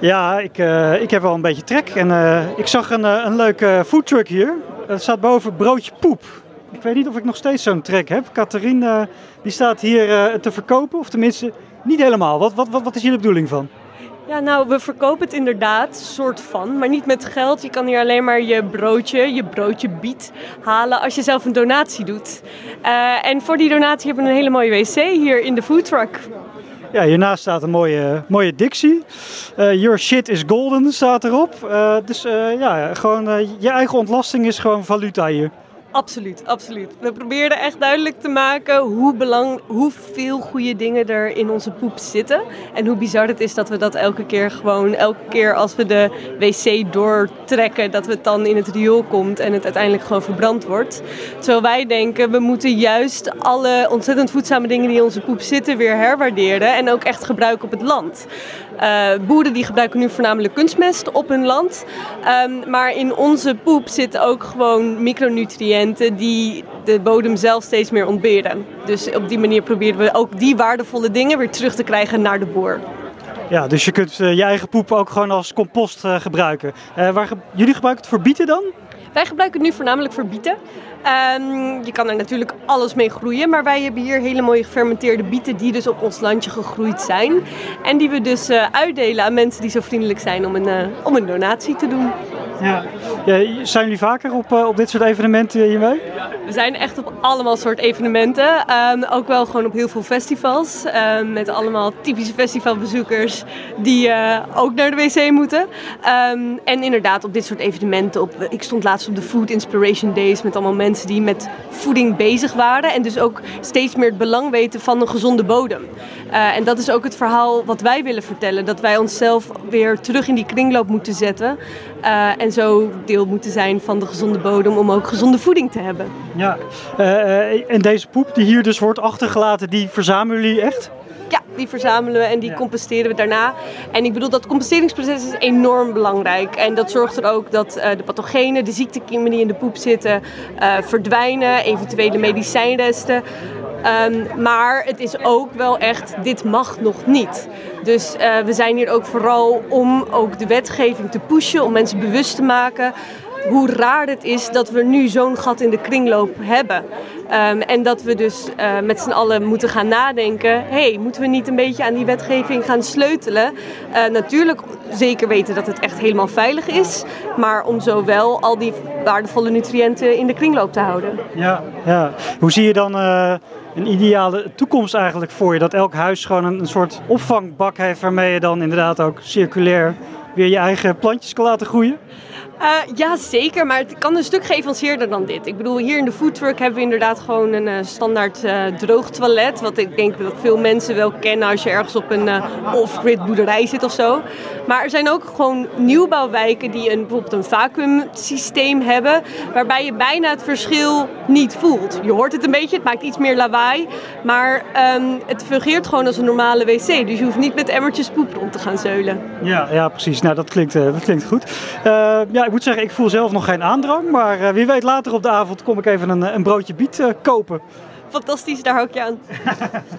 Ja, ik, uh, ik heb wel een beetje trek. En uh, ik zag een, uh, een leuke foodtruck hier. Er staat boven broodje poep. Ik weet niet of ik nog steeds zo'n trek heb. Catharine die staat hier te verkopen, of tenminste niet helemaal. Wat, wat, wat, is de bedoeling van? Ja, nou, we verkopen het inderdaad, soort van, maar niet met geld. Je kan hier alleen maar je broodje, je broodje biet halen als je zelf een donatie doet. En voor die donatie hebben we een hele mooie wc hier in de foodtruck. Ja, hiernaast staat een mooie, mooie dictie. Uh, your shit is golden staat erop. Uh, dus ja, gewoon je eigen ontlasting is gewoon valuta hier. Absoluut, absoluut. We probeerden echt duidelijk te maken hoe belang, hoeveel goede dingen er in onze poep zitten. En hoe bizar het is dat we dat elke keer gewoon, elke keer als we de wc doortrekken, dat het dan in het riool komt en het uiteindelijk gewoon verbrand wordt. Terwijl wij denken, we moeten juist alle ontzettend voedzame dingen die in onze poep zitten weer herwaarderen en ook echt gebruiken op het land. Uh, boeren die gebruiken nu voornamelijk kunstmest op hun land. Um, maar in onze poep zitten ook gewoon micronutriënten die de bodem zelf steeds meer ontberen. Dus op die manier proberen we ook die waardevolle dingen weer terug te krijgen naar de boer. Ja, dus je kunt uh, je eigen poep ook gewoon als compost uh, gebruiken. Waar jullie gebruiken het voor bieten dan? Wij gebruiken het nu voornamelijk voor bieten. Um, je kan er natuurlijk alles mee groeien, maar wij hebben hier hele mooie gefermenteerde bieten die dus op ons landje gegroeid zijn. En die we dus uitdelen aan mensen die zo vriendelijk zijn om een, om een donatie te doen. Ja. ja. zijn jullie vaker op, uh, op dit soort evenementen hiermee? We zijn echt op allemaal soort evenementen. Um, ook wel gewoon op heel veel festivals. Um, met allemaal typische festivalbezoekers die uh, ook naar de wc moeten. Um, en inderdaad op dit soort evenementen. Op, ik stond laatst op de Food Inspiration Days met allemaal mensen die met voeding bezig waren. En dus ook steeds meer het belang weten van een gezonde bodem. Uh, en dat is ook het verhaal wat wij willen vertellen. Dat wij onszelf weer terug in die kringloop moeten zetten. Uh, en zo deel moeten zijn van de gezonde bodem om ook gezonde voeding te hebben. Ja, uh, en deze poep die hier dus wordt achtergelaten, die verzamelen jullie echt? Ja, die verzamelen we en die ja. composteren we daarna. En ik bedoel, dat composteringsproces is enorm belangrijk. En dat zorgt er ook dat uh, de pathogenen, de ziektekiemen die in de poep zitten, verdwijnen. Eventuele medicijnresten. Um, maar het is ook wel echt, dit mag nog niet. Dus uh, we zijn hier ook vooral om ook de wetgeving te pushen, om mensen bewust te maken hoe raar het is dat we nu zo'n gat in de kringloop hebben. Um, en dat we dus uh, met z'n allen moeten gaan nadenken: hey, moeten we niet een beetje aan die wetgeving gaan sleutelen? Uh, natuurlijk zeker weten dat het echt helemaal veilig is, maar om zo wel al die waardevolle nutriënten in de kringloop te houden. Ja, ja. hoe zie je dan een ideale toekomst eigenlijk voor je? Dat elk huis gewoon een, soort opvangbak heeft waarmee je dan inderdaad ook circulair weer je eigen plantjes kan laten groeien? Uh, ja, zeker, maar het kan een stuk geavanceerder dan dit. Ik bedoel, hier in de foodtruck hebben we inderdaad gewoon een uh, standaard uh, droog toilet. Wat ik denk dat veel mensen wel kennen als je ergens op een off-grid boerderij zit of zo. Maar er zijn ook gewoon nieuwbouwwijken die een, bijvoorbeeld een vacuümsysteem hebben. Waarbij je bijna het verschil niet voelt. Je hoort het een beetje, het maakt iets meer lawaai. Maar um, het fungeert gewoon als een normale wc. Dus je hoeft niet met emmertjes poep rond te gaan zeulen. Ja, ja precies. Nou, dat klinkt, dat klinkt goed. ja, ik moet zeggen, ik voel zelf nog geen aandrang. Maar uh, wie weet later op de avond kom ik even een, een broodje biet uh, kopen. Fantastisch, daar hou ik je aan.